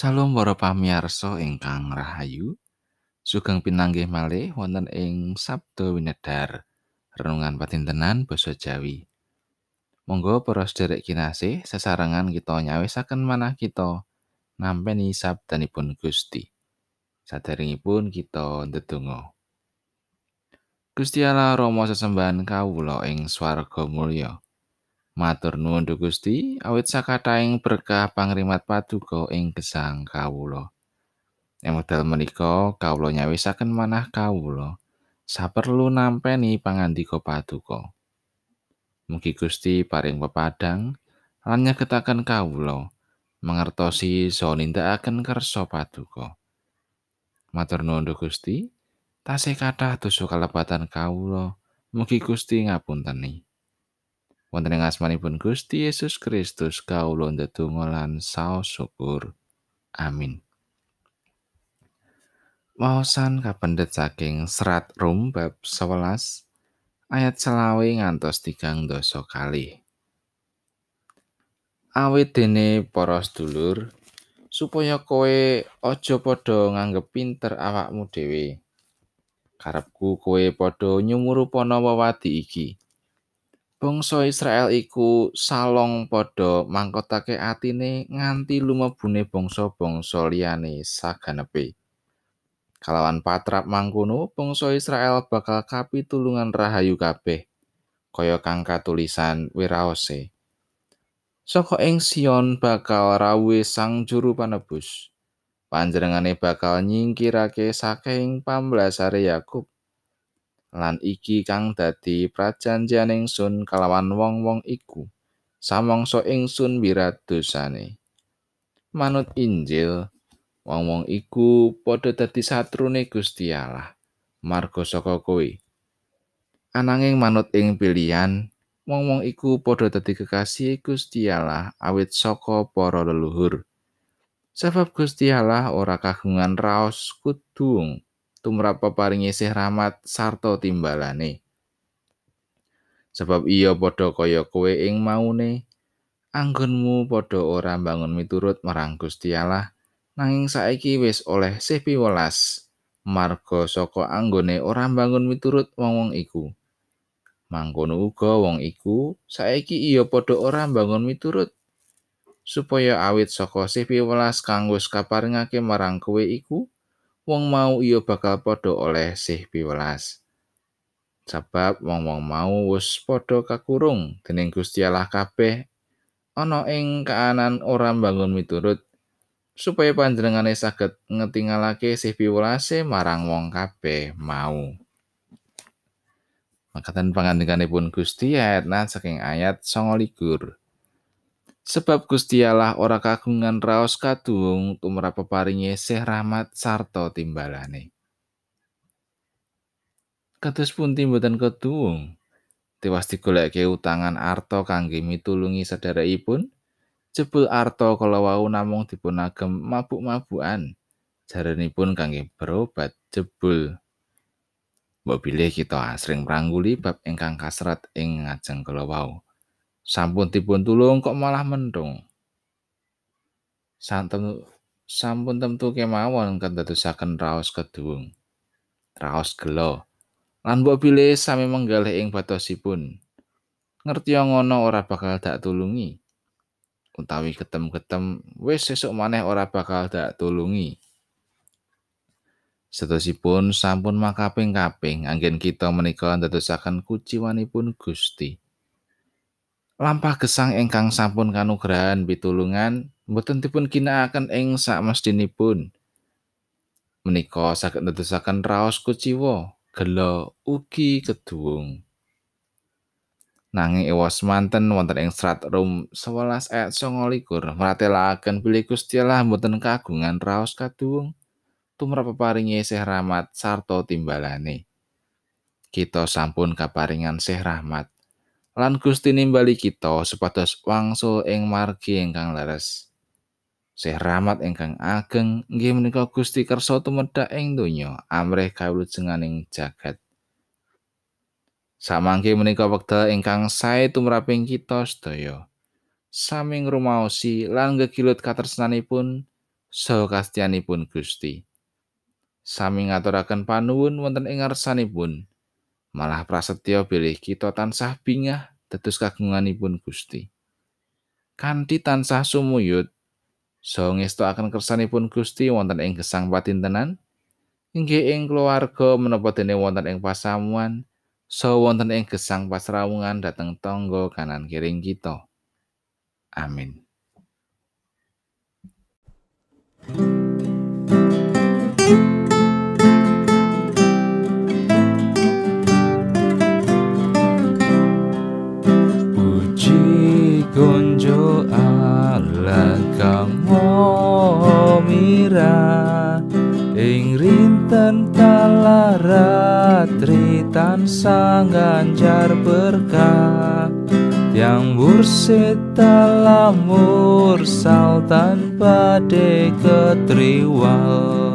Salam para pamirsa ingkang rahayu. Sugeng pinanggih malih wonten ing Sabda Winedhar. Renungan patintenan basa Jawi. Monggo para sedherek kinasih sesarengan kita nyawisaken manah kita nampeni sabdanipun Gusti. Saderengipun kita ndedonga. Gusti Allah Rama sesembahan kawula ing swarga mulya. Matur nuwun Gusti, awit sakathahing berkah pangrimat paduka ing gesang kawula. Wekdal menika kawula nyawisaken manah kawula saperlu nampeni pangandika paduka. Mugi Gusti paring pepadang lan nyegetaken kawula mangertosi so nindakaken kersa paduka. Matur nuwun Gusti, tasih kathah dosa kalepatan kawula, mugi Gusti ngapunteni. Wonten ing asmanipun Gusti Yesus Kristus kawula ndedonga lan saos syukur. Amin. Waosan kapendet saking serat Rum bab 11 ayat selawe ngantos tigang doso kali. Awit dene para sedulur supaya kowe aja padha nganggep pinter awakmu dhewe. Karepku kowe padha nyumurupana wewadi iki. Bangsa Israel iku salong padha mangkotake atine nganti lumebune bangsa-bangsa liyane saganepe. Kalawan patrap mangkono, bangsa Israel bakal kapitulungan rahayu kabeh, kaya kang katulisan wiraose. Saka ing Sion bakal rawuhe sang juru panebus. Panjenengane bakal nyingkirake saking pambelasare Yakub. Lan iki kang dadi prajanjian ingsun kalawan wong-wong iku. Samangsa ingsun wirat dosane. Manut Injil, wong-wong iku padha dadi satrune Gusti Allah marga saka kowe ananging manut ing pilihan wong-wong iku padha dadi kekasih Gusti Allah awit saka para leluhur sebab Gusti Allah ora kagungan raos kudung tumrap peparing isih rahmat sarta timbalane. Sebab iya padha kaya kowe ing maune anggonmu padha ora bangun miturut marang Gusti Allah. Nanging saiki wis oleh sih piwelas marga saka anggone ora bangun miturut wong-wong iku. Mangkono uga wong iku saiki iya padha ora bangun miturut. Supaya awit saka sih piwelas kang wis kaparingake marang kowe iku wong mau iya bakal padha oleh sih piwelas sebab wong-wong mau wis padha kakurung dening Gusti Allah kabeh ana ing kaanan ora bangun miturut supaya panjenengane saged ngetingalake sih piwelase marang wong kabeh mau. Makatan pangandikanipun Gusti ayat saking ayat songo ligur. Sebab Gusti Allah ora kagungan raos kadung tumrap peparinge sih rahmat sarta timbalane. Kados pun timbutan kedung, tewas digoleke utangan arto kangge mitulungi sederekipun, jebul arto kala wau namung dipunagem mabuk-mabukan jarenipun kangge berobat jebul Mbok bilih kita asring prangguli bab ingkang kasrat ing ngajeng kala wau sampun dipun tulung kok malah mendung santen sampun tentu kemawon kendadosaken raos kedung raos gelo lan mbok bilih sami menggalih ing batosipun ngerti ngono ora bakal dak tulungi utawi ketem-ketem wis sesuk maneh ora bakal dak tulungi. Sedosipun sampun makaping-kaping anggen kita menika ndadosaken kuciwanipun Gusti. Lampah gesang ingkang sampun kanugrahan pitulungan mboten dipun ginakaken ing sakmestinipun. Menika saged ndadosaken raos kuciwa, gelo ugi keduwung. nanging ewas manten wonten ing serat Rum 11 ayat 29 maratelaken bilih Gusti Allah mboten kagungan raos kadung tumrap peparingi sih rahmat sarta timbalane kita sampun kaparingan sih rahmat lan Gusti nimbali kita supados wangsul ing margi ingkang leres sih rahmat ingkang ageng nggih menika Gusti kersa tumedhak ing donya amrih kawulujenganing jagat Samangke menika wekdal ingkang sae tumraping kita sedaya. Sami ngrumaosi lan gegilut katresnanipun saha kastianipun Gusti. Sami ngaturaken panuwun wonten ing ngarsanipun. Malah prasetyo bilih kita tansah bingah dados kagunganipun Gusti. Kanthi tansah sumuyut saha ngestokaken kersanipun Gusti wonten ing gesang patintenan, inggih ing keluarga menapa dene wonten ing pasamuan, saha wonten ing gesang pasrawungan dhateng tangga kanan kiring kita. Amin. Puji Sang Maha Mirah ing rinten talaratri sang ganjar berkah. Yang bursit talamur sal tanpa deketriwal